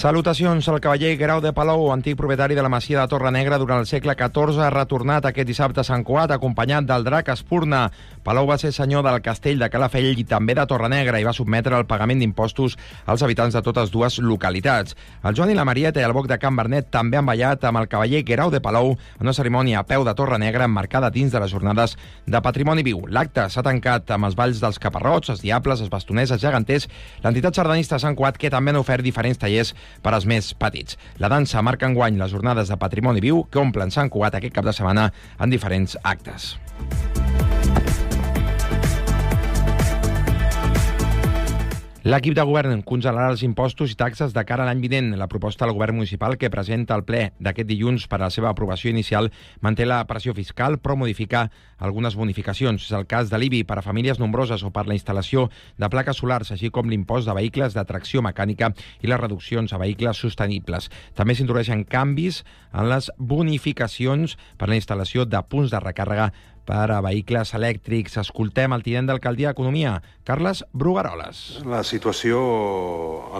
Salutacions al cavaller Grau de Palou, antic propietari de la masia de Torre Negra durant el segle XIV, ha retornat aquest dissabte a Sant Cugat acompanyat del drac Espurna. Palou va ser senyor del castell de Calafell i també de Torre Negra i va sotmetre el pagament d'impostos als habitants de totes dues localitats. El Joan i la Marieta i el Boc de Can Bernet també han ballat amb el cavaller Grau de Palou en una cerimònia a peu de Torre Negra emmarcada dins de les jornades de Patrimoni Viu. L'acte s'ha tancat amb els balls dels caparrots, els diables, els bastoners, els geganters, l'entitat sardanista Sant Cugat, que també han ofert diferents tallers per als més petits. La dansa marca enguany les jornades de Patrimoni Viu que omplen Sant Cugat aquest cap de setmana en diferents actes. L'equip de govern congelarà els impostos i taxes de cara a l'any vinent. La proposta del govern municipal que presenta al ple d'aquest dilluns per a la seva aprovació inicial manté la pressió fiscal però modifica algunes bonificacions. És el cas de l'IBI per a famílies nombroses o per la instal·lació de plaques solars, així com l'impost de vehicles de tracció mecànica i les reduccions a vehicles sostenibles. També s'introdueixen canvis en les bonificacions per la instal·lació de punts de recàrrega per a vehicles elèctrics. Escoltem el tinent d'Alcaldia d'Economia, Carles Brugaroles. La situació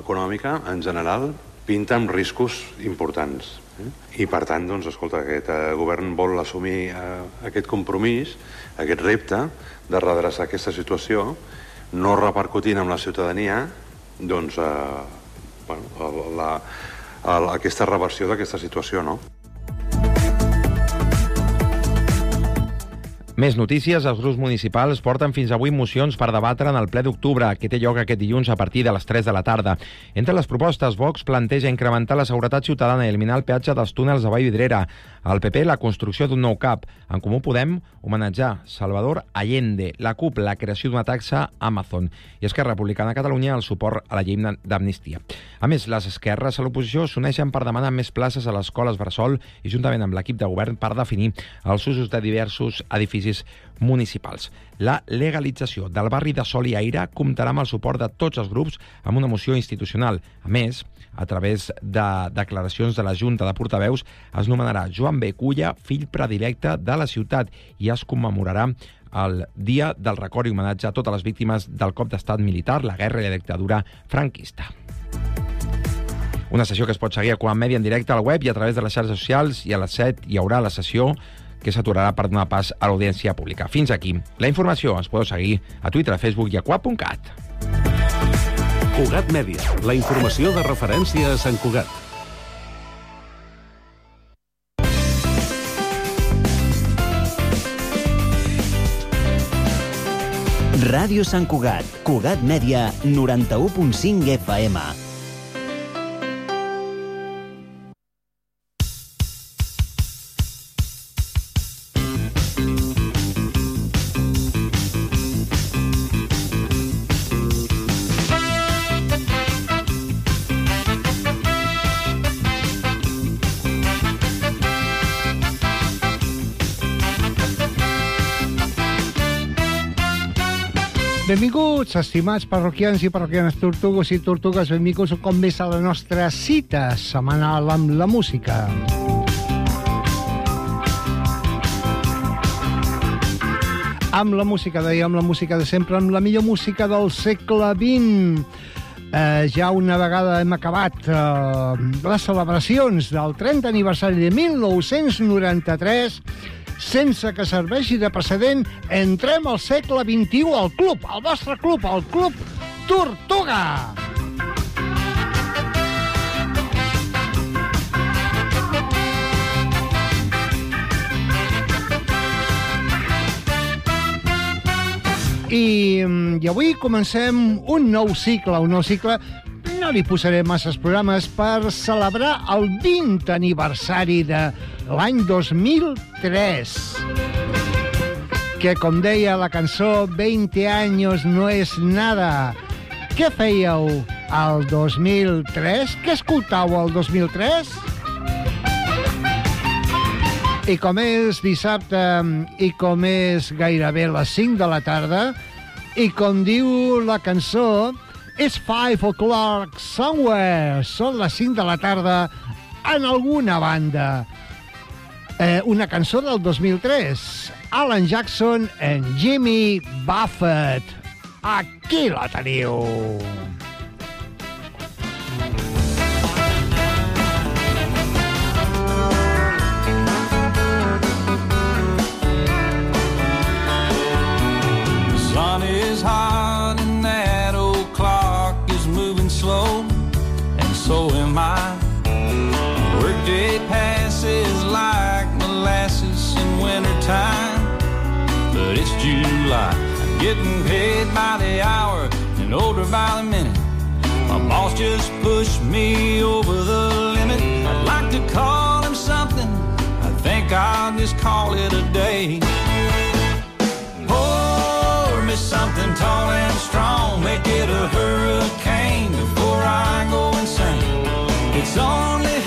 econòmica, en general, pinta amb riscos importants. Eh? I, per tant, doncs, escolta, aquest eh, govern vol assumir eh, aquest compromís, aquest repte de redreçar aquesta situació, no repercutint amb la ciutadania doncs, eh, bueno, la, la, aquesta reversió d'aquesta situació, no? Més notícies. Els grups municipals porten fins avui mocions per debatre en el ple d'octubre, que té lloc aquest dilluns a partir de les 3 de la tarda. Entre les propostes, Vox planteja incrementar la seguretat ciutadana i eliminar el peatge dels túnels de Vallvidrera. Al PP, la construcció d'un nou CAP. En Comú Podem, homenatjar Salvador Allende. La CUP, la creació d'una taxa Amazon. I Esquerra Republicana Catalunya, el suport a la llei d'amnistia. A més, les esquerres a l'oposició s'uneixen per demanar més places a les escoles Bressol i juntament amb l'equip de govern per definir els usos de diversos edificis municipals. La legalització del barri de Sol i Aire comptarà amb el suport de tots els grups amb una moció institucional. A més, a través de declaracions de la Junta de Portaveus, es nomenarà Joan B. Culla, fill predilecte de la ciutat, i es commemorarà el dia del record i homenatge a totes les víctimes del cop d'estat militar, la guerra i la dictadura franquista. Una sessió que es pot seguir a Quan Mèdia en directe al web i a través de les xarxes socials i a les 7 hi haurà la sessió que s'aturarà per donar pas a l'audiència pública. Fins aquí. La informació es podeu seguir a Twitter, a Facebook i a Cugat.cat. Cugat Mèdia, la informació de referència a Sant Cugat. Ràdio Sant Cugat, Cugat Mèdia, 91.5 FM. Benvinguts, estimats parroquians i parroquianes tortugues i tortugues, benvinguts cop més a la nostra cita setmanal amb la música. Amb la música, amb la música de sempre, amb la millor música del segle XX. Eh, ja una vegada hem acabat eh, les celebracions del 30 aniversari de 1993 sense que serveixi de precedent, entrem al segle XXI al club, al vostre club, al club Tortuga. I, I avui comencem un nou cicle, un nou cicle no li posaré masses programes per celebrar el 20 aniversari de l'any 2003 que, com deia la cançó, 20 anys no és nada. Què fèieu al 2003? Què escoltàveu al 2003? I com és dissabte i com és gairebé les 5 de la tarda, i com diu la cançó, It's 5 o'clock somewhere. Són les 5 de la tarda en alguna banda. Eh, una cançó del 2003. Alan Jackson en Jimmy Buffett. Aquí la teniu. Sun is hot wintertime, but it's July. I'm getting paid by the hour and older by the minute. My boss just pushed me over the limit. I'd like to call him something. I think I'll just call it a day. Pour me something tall and strong, make it a hurricane before I go insane. It's only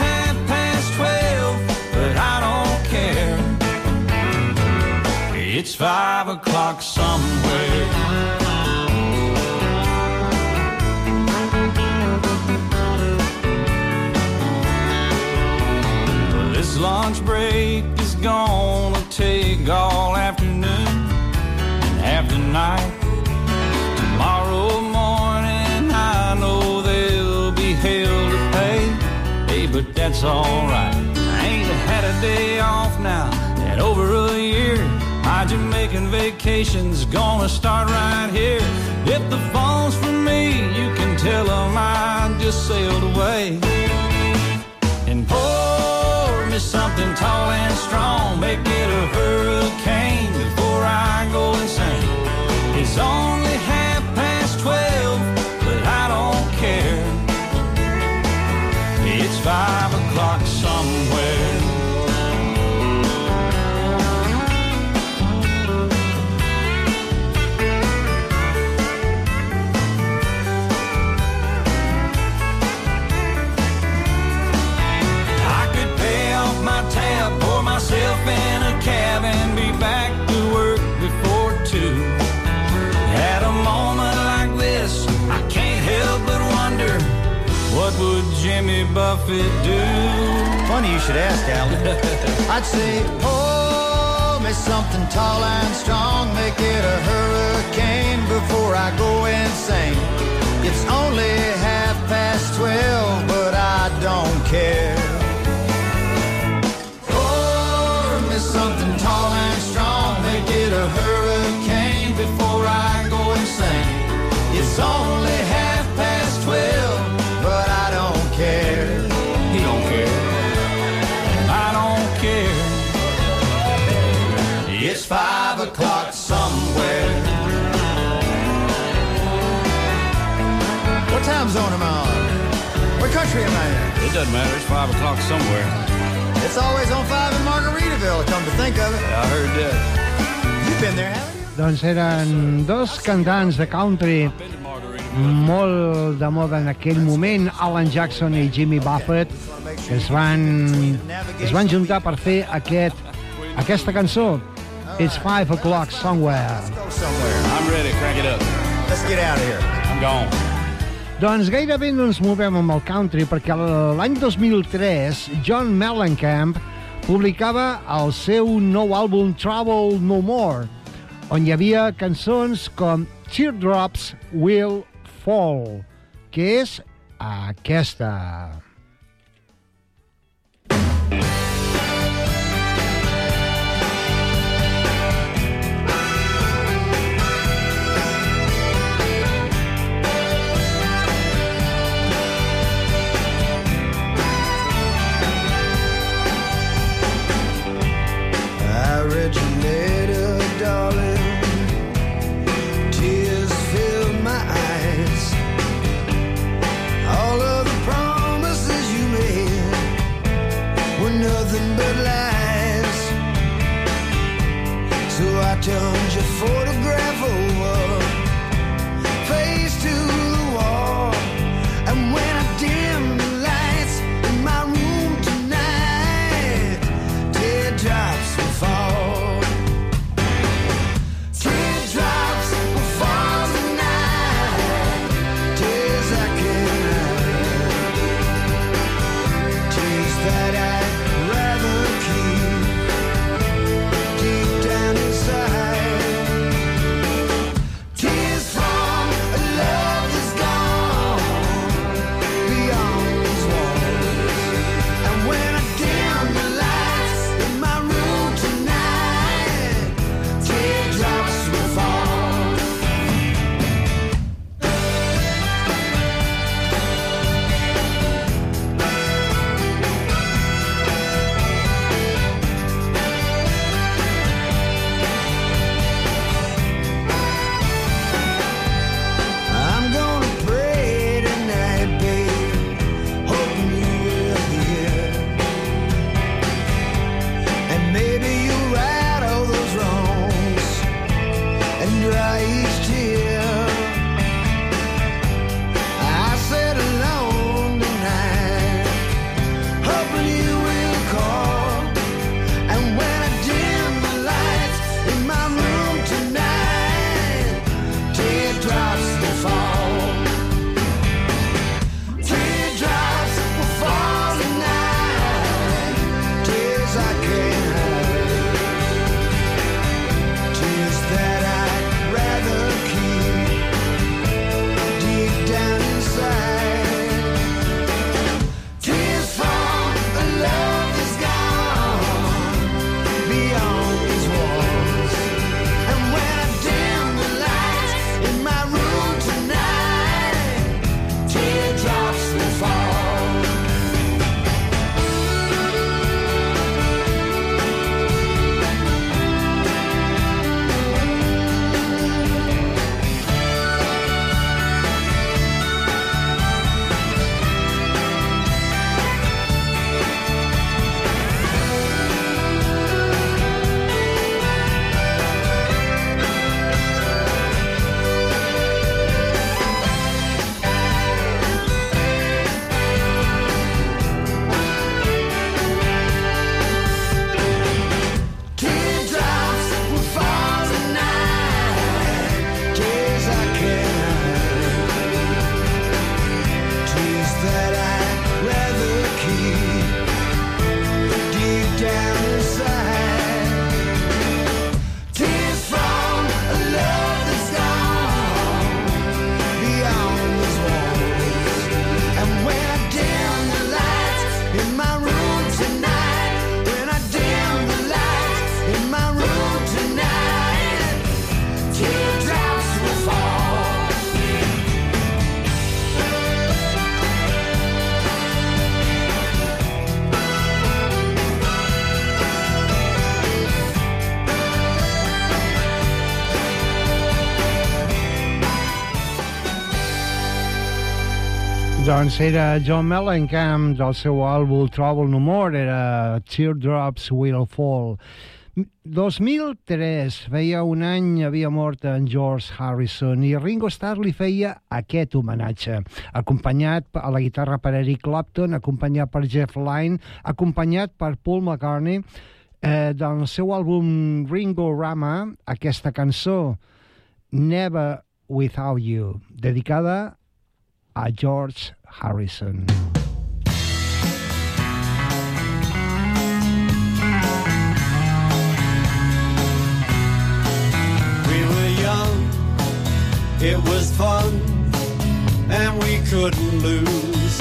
It's five o'clock somewhere. This lunch break is gonna take all afternoon and half the night. Tomorrow morning, I know there'll be hell to pay. Hey, but that's alright. I ain't had a day off now in over a year. My Jamaican vacation's gonna start right here. If the phone's for me, you can tell 'em I just sailed away and pour me something tall and strong. Make it a hurricane before I go insane. It's only half past twelve, but I don't care. It's five o'clock somewhere. Jimmy Buffett do? Funny you should ask, Alan. I'd say, oh, pour me something tall and strong, make it a hurricane before I go insane. It's only half past twelve, but I don't care. Zone am I on? What country am I in? It doesn't matter. It's five o'clock somewhere. It's always on five in Margaritaville, come to think of it. I heard that. You've been there, haven't you? Doncs eren dos cantants de country molt de moda en aquell moment, Alan Jackson i Jimmy Buffett, que es van, es van juntar per fer aquest, aquesta cançó, It's Five O'Clock Somewhere. Go somewhere. I'm ready. Crank it up. Let's get out of here. I'm gone. Doncs gairebé no ens movem amb el country perquè l'any 2003 John Mellencamp publicava el seu nou àlbum Trouble No More, on hi havia cançons com Teardrops Will Fall, que és aquesta. I Doncs era John Mellencamp del seu àlbum Trouble No More, era Teardrops Will Fall. 2003, feia un any havia mort en George Harrison i Ringo Starr li feia aquest homenatge, acompanyat a la guitarra per Eric Clapton, acompanyat per Jeff Lynne, acompanyat per Paul McCartney, eh, del seu àlbum Ringo Rama, aquesta cançó Never Without You, dedicada a George Harrison. We were young, it was fun, and we couldn't lose.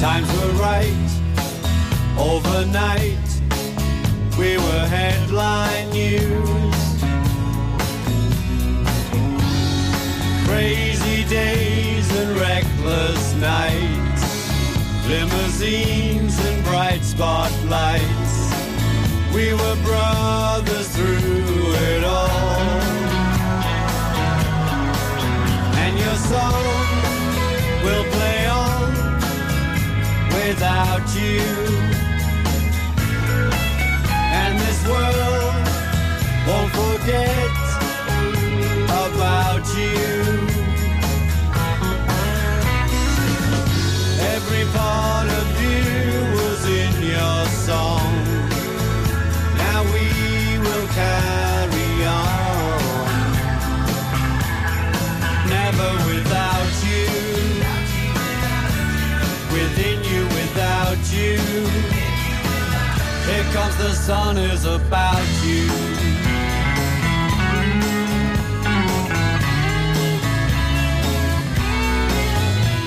Times were right, overnight, we were headline news. Crazy days reckless nights, limousines and bright spotlights. We were brothers through it all. And your song will play on without you. And this world won't forget about you. Part of you was in your song. Now we will carry on. Never without you. Within you, without you. Here comes the sun is about you.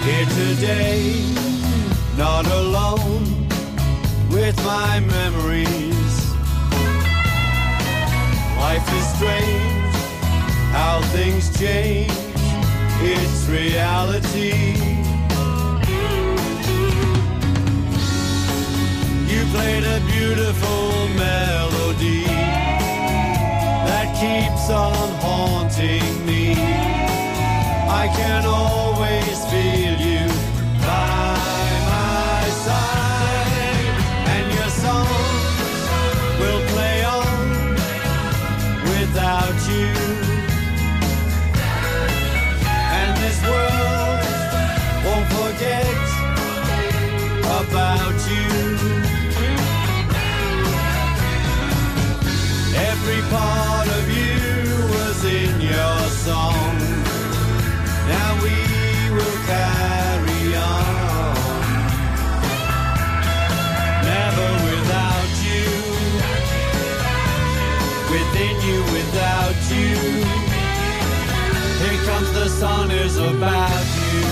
Here today, not alone with my memories. Life is strange, how things change, it's reality. You played a beautiful melody that keeps on haunting me. I can always feel about you.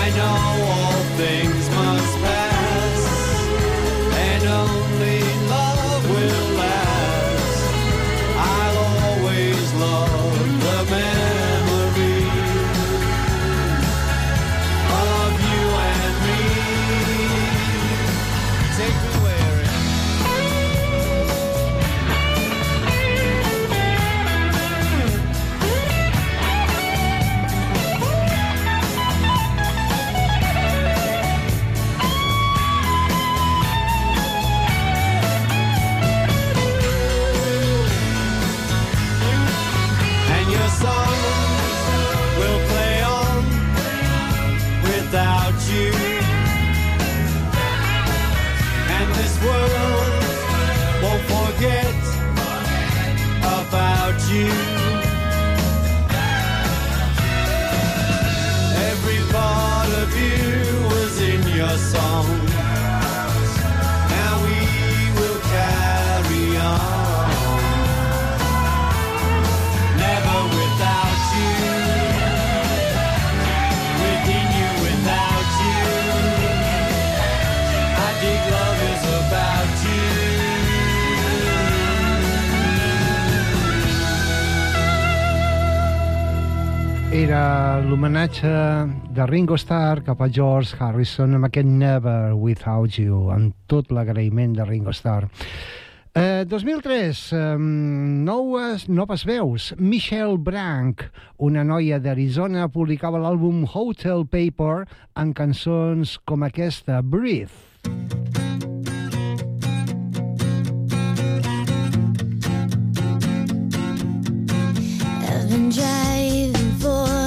I know all things homenatge de Ringo Starr cap a George Harrison amb aquest Never Without You, amb tot l'agraïment de Ringo Starr. Eh, 2003, eh, noves, noves veus. Michelle Branch, una noia d'Arizona, publicava l'àlbum Hotel Paper en cançons com aquesta, Breathe. I've been driving for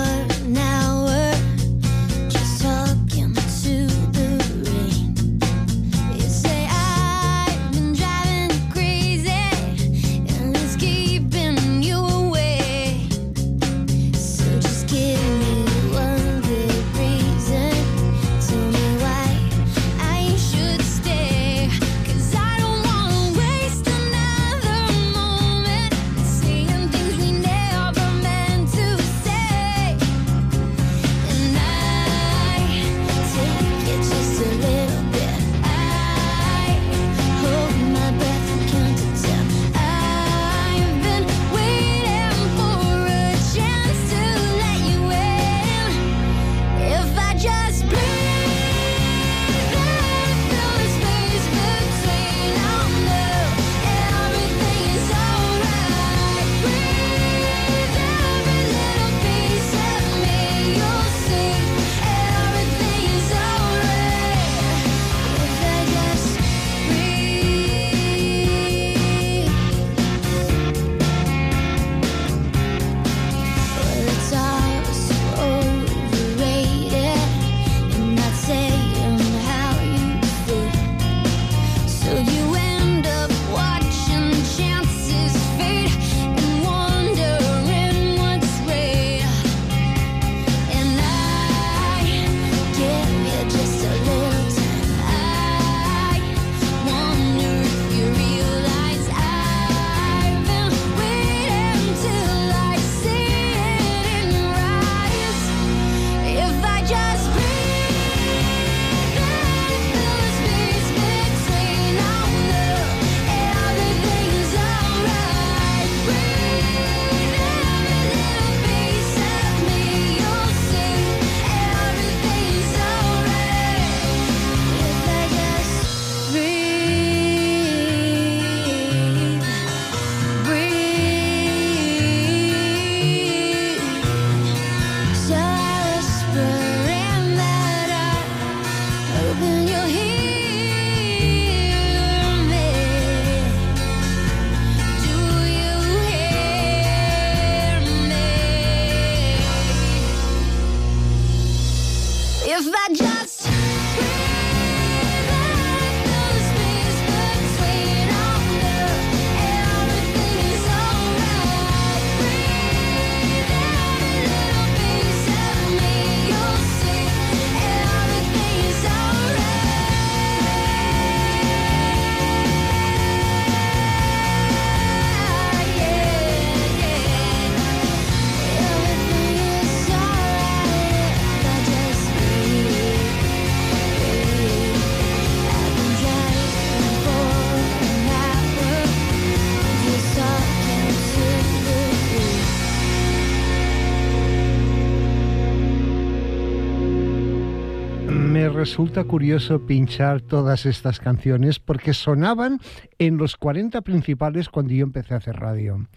resulta curioso pinchar todas estas canciones porque sonaban en los 40 principales cuando yo empecé a hacer radio.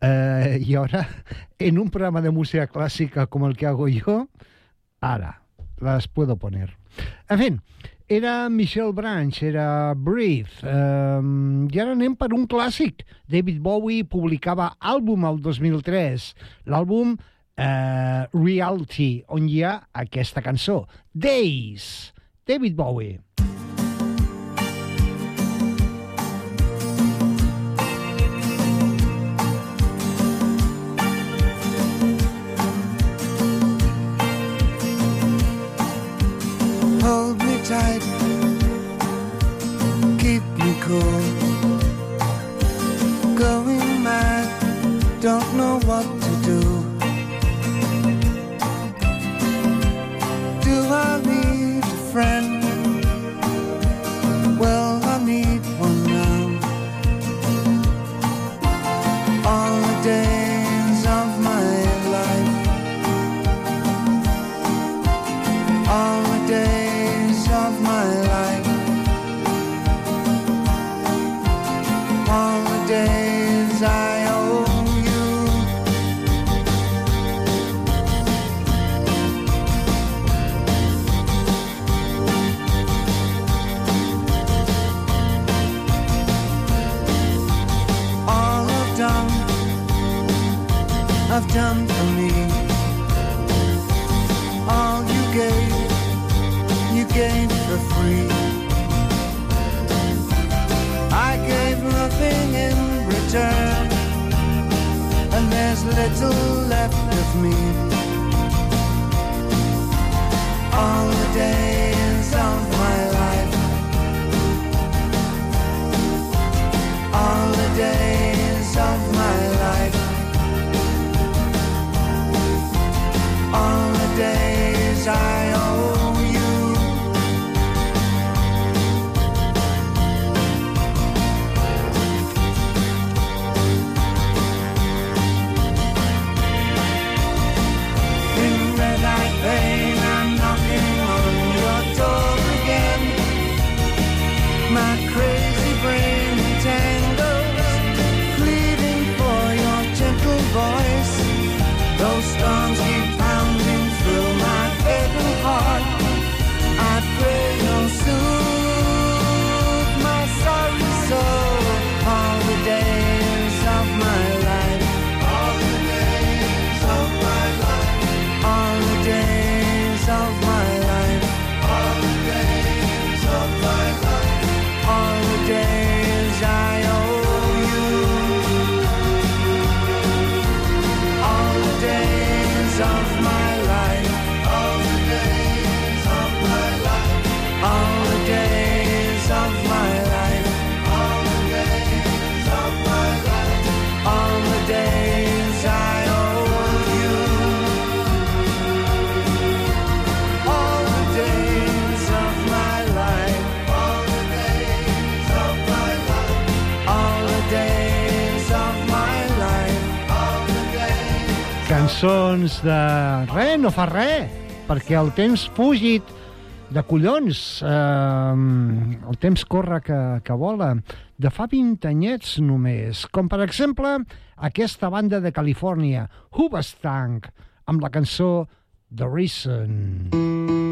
Uh, y ahora, en un programa de música clásica como el que hago yo, ahora las puedo poner. En fin, era Michelle Branch, era Breathe. Um, y ahora anem per un clàssic. David Bowie publicava àlbum al 2003. L'àlbum eh, Reality, on hi ha aquesta cançó, Days, David Bowie. Hold me tight, keep me cool. res, no fa res, perquè el temps fugit de collons, eh, el temps corre que, que vola, de fa 20 anyets només, com per exemple aquesta banda de Califòrnia, Hoobastank, amb la cançó The Reason. Mm -hmm.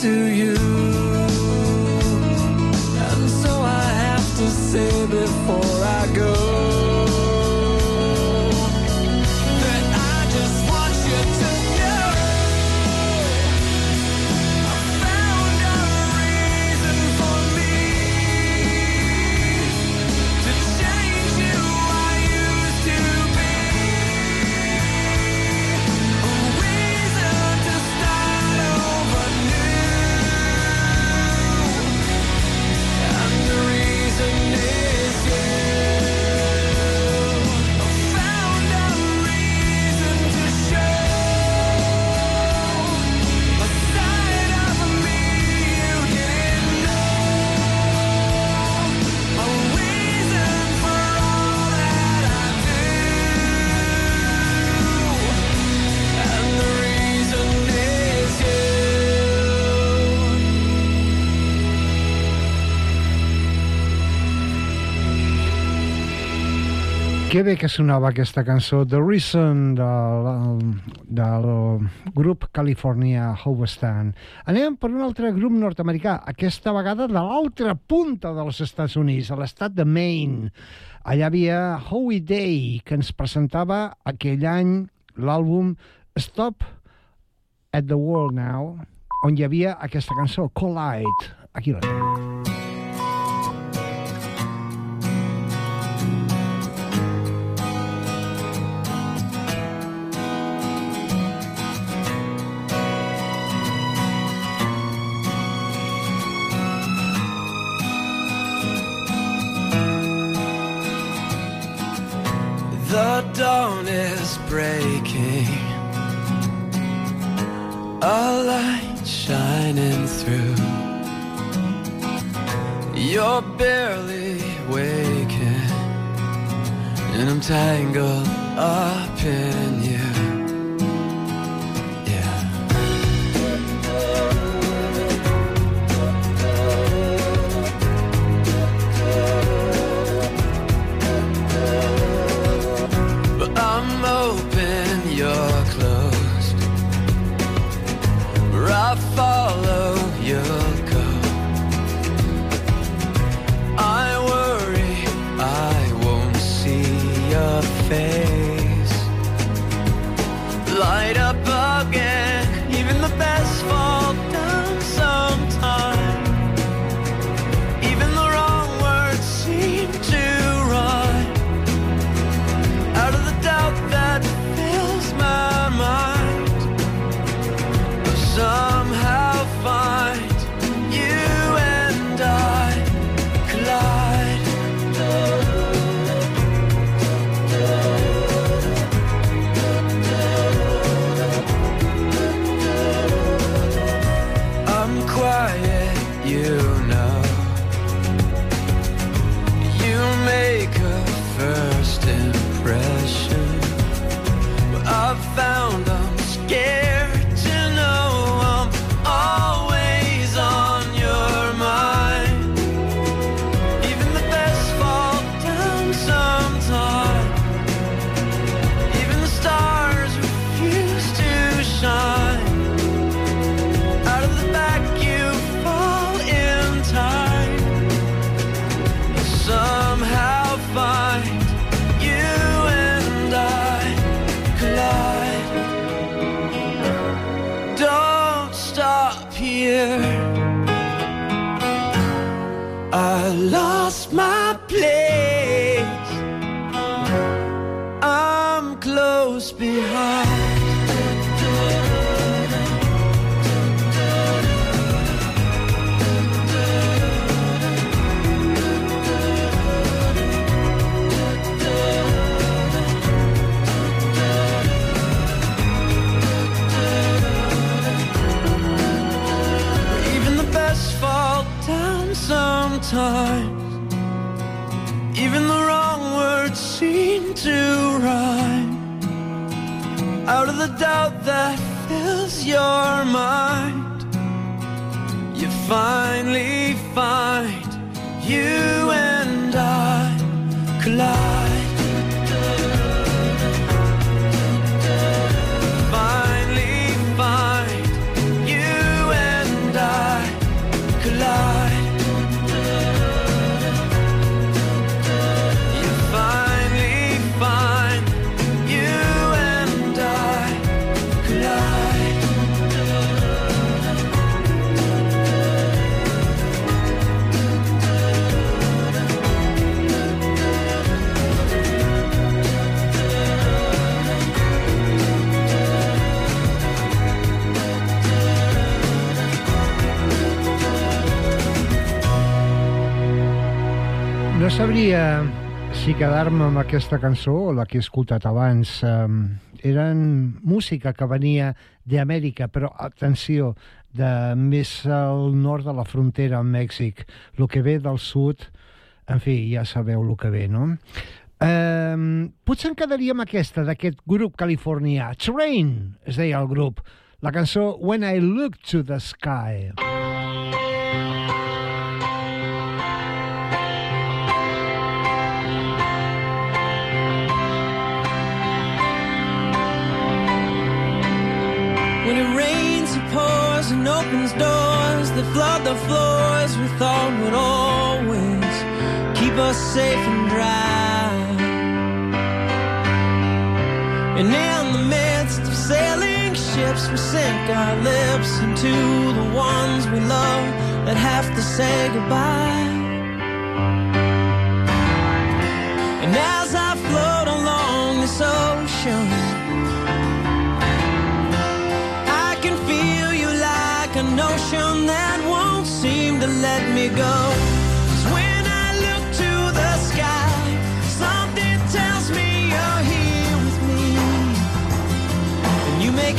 to you. Que bé que sonava aquesta cançó The Reason del, del grup California Hovestand. Anem per un altre grup nord-americà, aquesta vegada de l'altra punta dels Estats Units, a l'estat de Maine. Allà havia Howie Day, que ens presentava aquell any l'àlbum Stop at the World Now, on hi havia aquesta cançó, Collide. Aquí la tenim. breaking, a light shining through. You're barely waking, and I'm tangled up in. Sabria si quedar-me amb aquesta cançó o la que he escoltat abans. Um, eren música que venia d'Amèrica, però atenció, de més al nord de la frontera amb Mèxic. El que ve del sud, en fi, ja sabeu el que ve, no? Um, potser em quedaria amb aquesta, d'aquest grup californià. Train, es deia el grup. La cançó When I Look to the Sky. When it rains, it pours and opens doors that flood the floors we thought would always keep us safe and dry. And in the midst of sailing ships, we sink our lips into the ones we love that have to say goodbye. And as I float along this ocean, that won't seem to let me go. when I look to the sky, something tells me you're here with me. And you make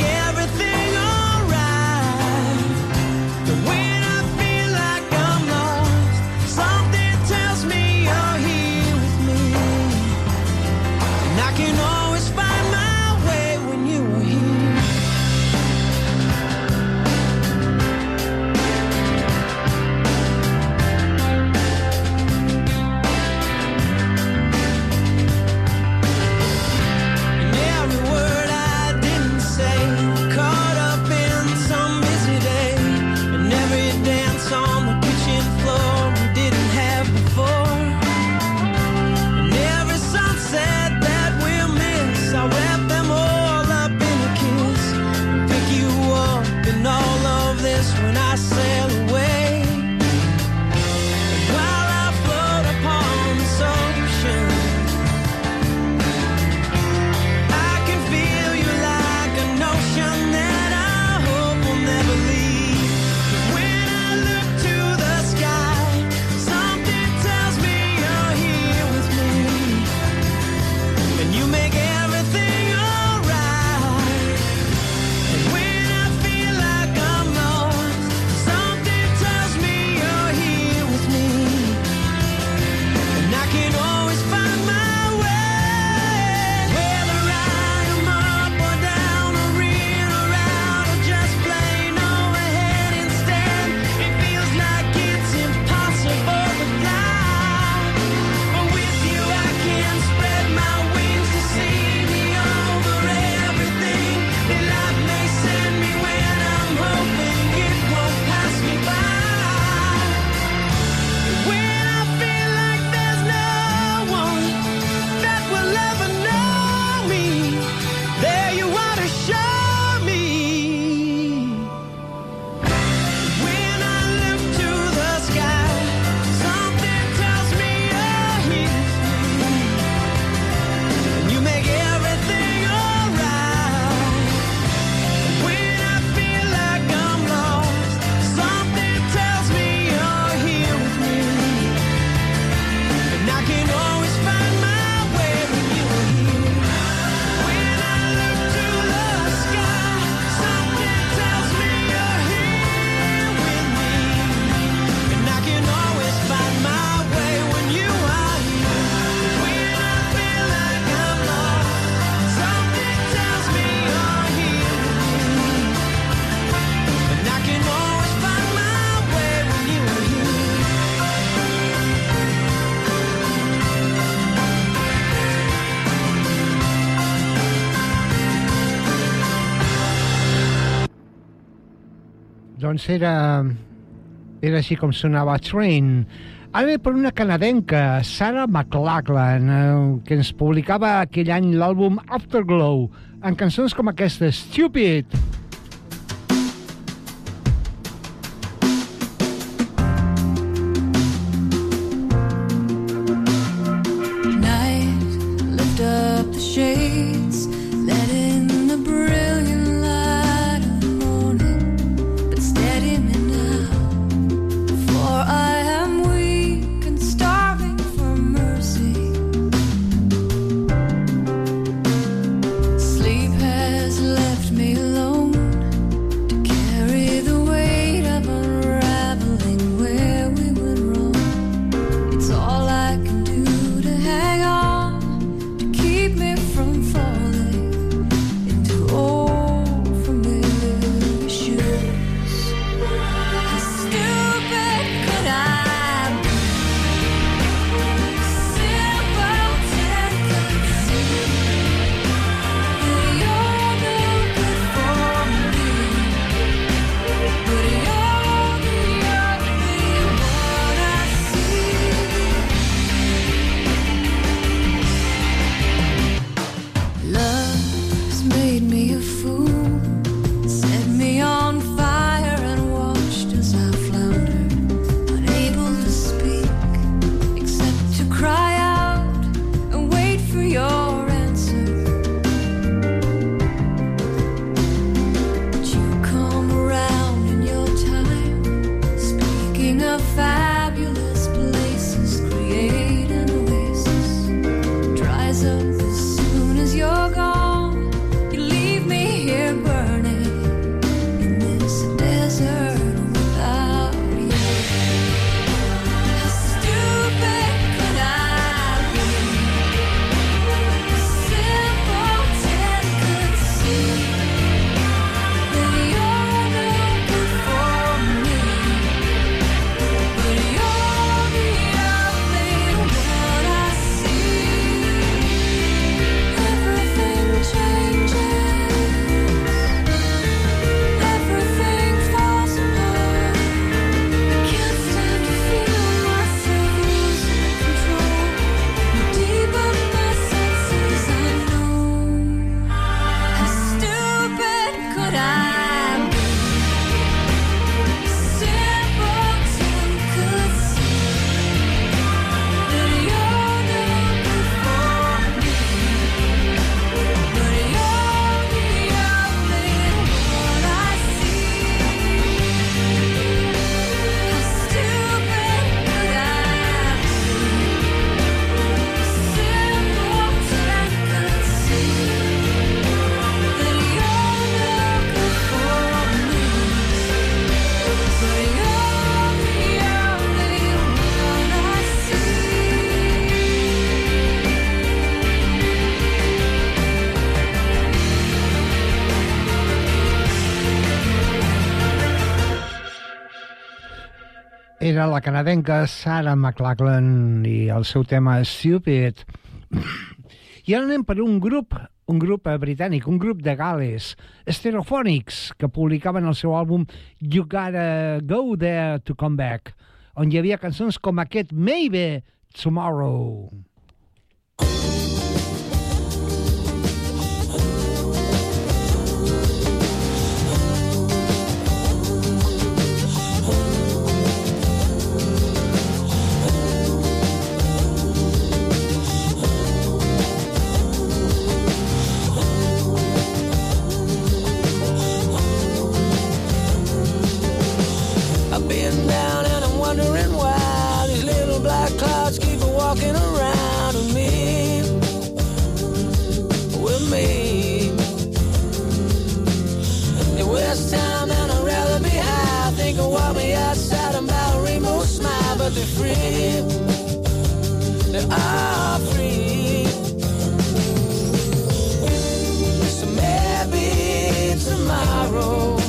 Doncs era, era així com sonava Train. Ara ve per una canadenca, Sarah McLachlan, eh, que ens publicava aquell any l'àlbum Afterglow, en cançons com aquesta, Stupid. Night, Era la canadenca Sarah McLachlan i el seu tema Stupid. I ara anem per un grup, un grup britànic, un grup de Gales, Stereophonics, que publicaven el seu àlbum You Gotta Go There to Come Back, on hi havia cançons com aquest Maybe Tomorrow. I've down and I'm wondering why these little black clouds keep walking around with me, with me. It was time and I'd rather be high, thinking walk me outside about rainbow smile, but they're free, they are free. So maybe tomorrow.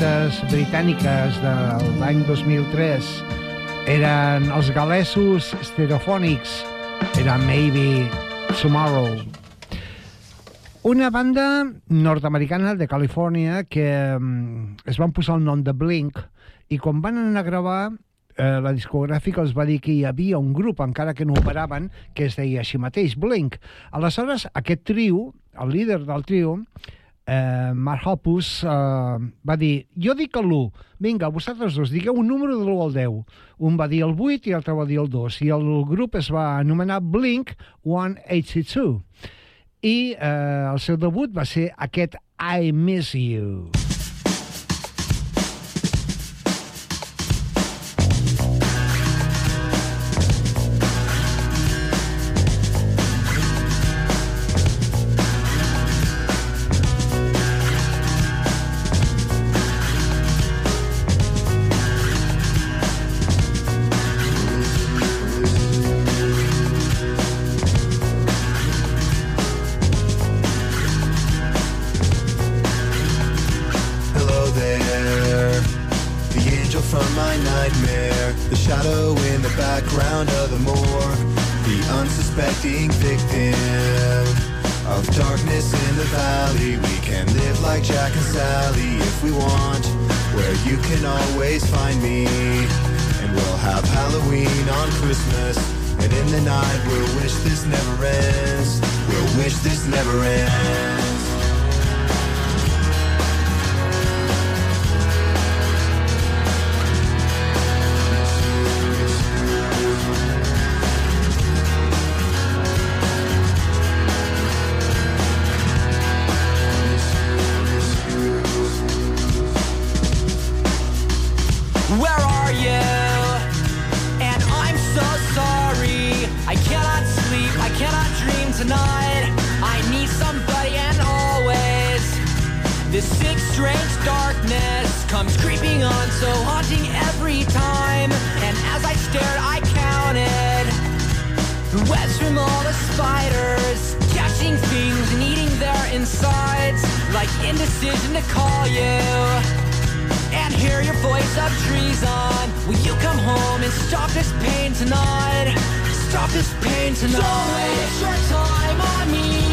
Les llistes britàniques de l'any 2003. Eren els galesos stereofònics. Era Maybe Tomorrow. Una banda nord-americana de Califòrnia que mm, es van posar el nom de Blink i quan van anar a gravar eh, la discogràfica els va dir que hi havia un grup, encara que no operaven, que es deia així mateix, Blink. Aleshores, aquest trio, el líder del trio, eh, Mark Hoppus, eh, va dir, jo dic el l'1, vinga, vosaltres dos, digueu un número de l'1 al 10. Un va dir el 8 i l'altre va dir el 2. I el grup es va anomenar Blink 182. I eh, el seu debut va ser aquest I Miss You. Strange darkness comes creeping on, so haunting every time. And as I stared, I counted the webs from all the spiders, catching things and eating their insides, like indecision to call you and hear your voice of treason. Will you come home and stop this pain tonight? Stop this pain tonight. Don't waste your time on me.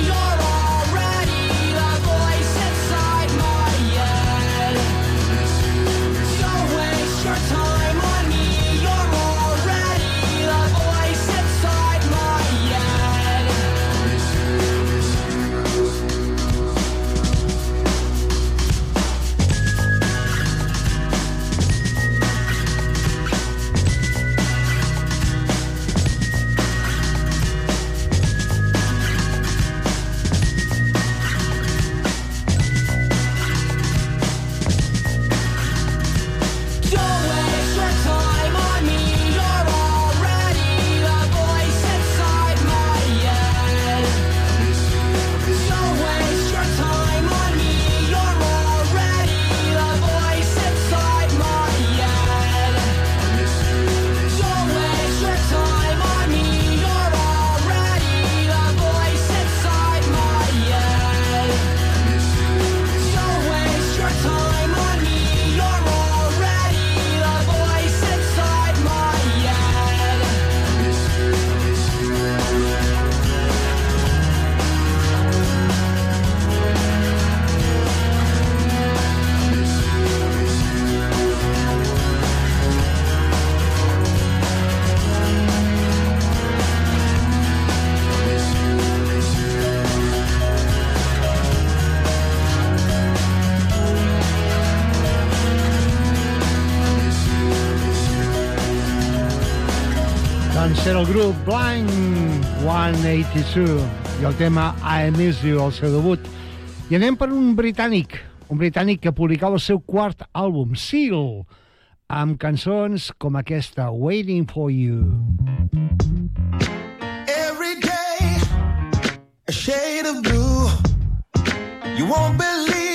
Era el grup Blind 182 i el tema I Miss You, el seu debut. I anem per un britànic, un britànic que publicava el seu quart àlbum, Seal, amb cançons com aquesta, Waiting for You. Every day, a shade of blue. You won't believe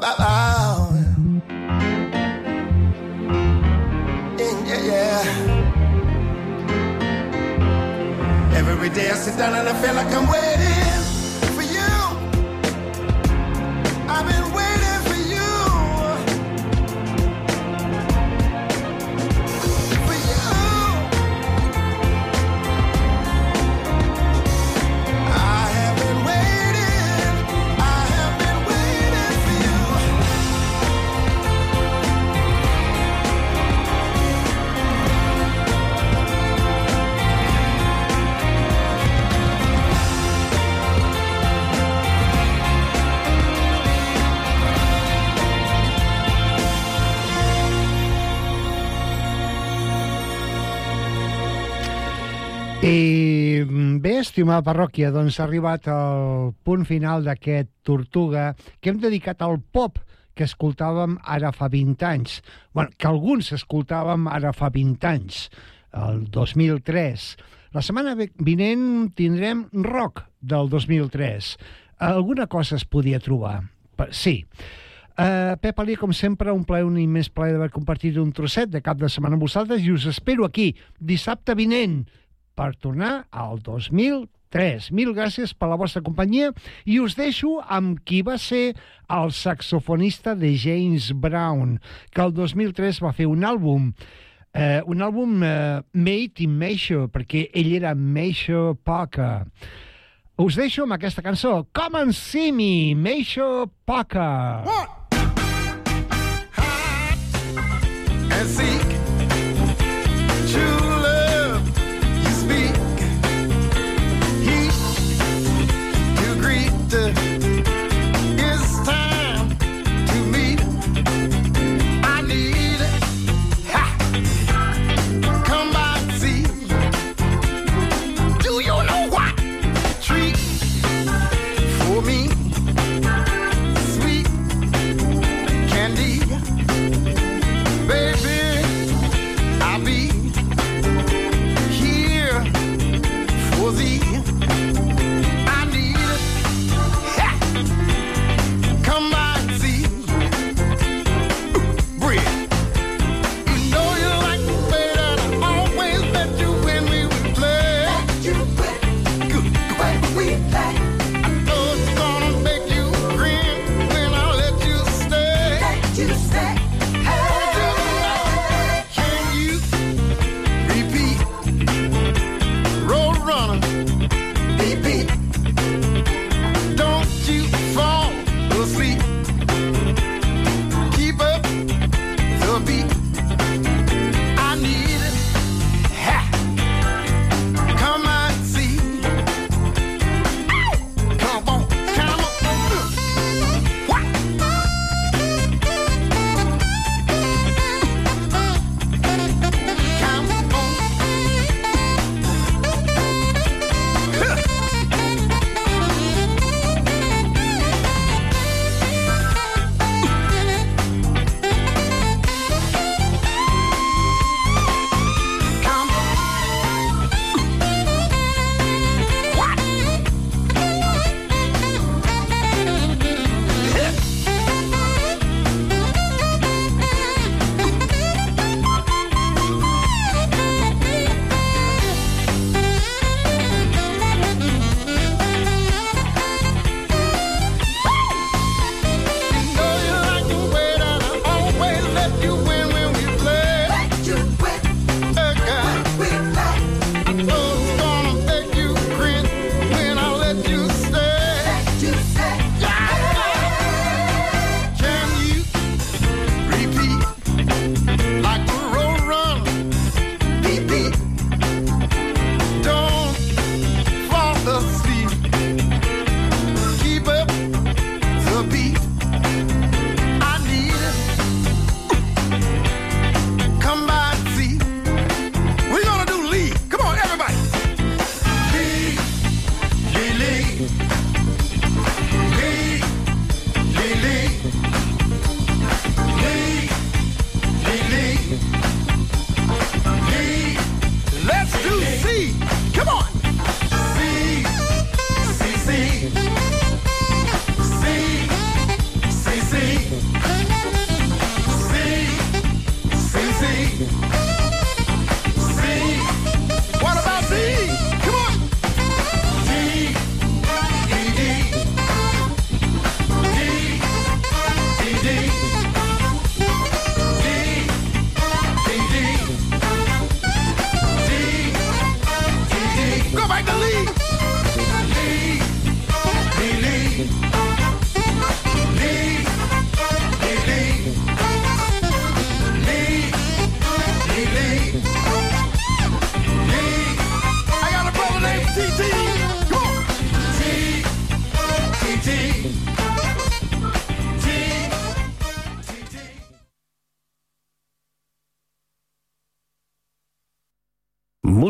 I, estimada parròquia, doncs ha arribat al punt final d'aquest Tortuga que hem dedicat al pop que escoltàvem ara fa 20 anys. bueno, que alguns escoltàvem ara fa 20 anys, el 2003. La setmana vinent tindrem rock del 2003. Alguna cosa es podia trobar. Sí. Uh, Pep Alí, com sempre, un plaer, un immens plaer d'haver compartit un trosset de cap de setmana amb vosaltres i us espero aquí, dissabte vinent, per tornar al 2003. Mil gràcies per la vostra companyia i us deixo amb qui va ser el saxofonista de James Brown, que el 2003 va fer un àlbum eh, un àlbum eh, made in Meisho, perquè ell era Meisho Parker. Us deixo amb aquesta cançó, Come and See Me, Measure Parker. One. And see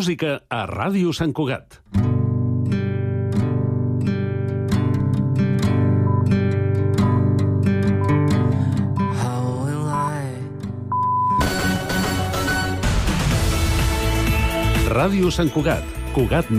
Música a Ràdio Sant Cugat. Ràdio Sant Cugat. Cugat Mèdia.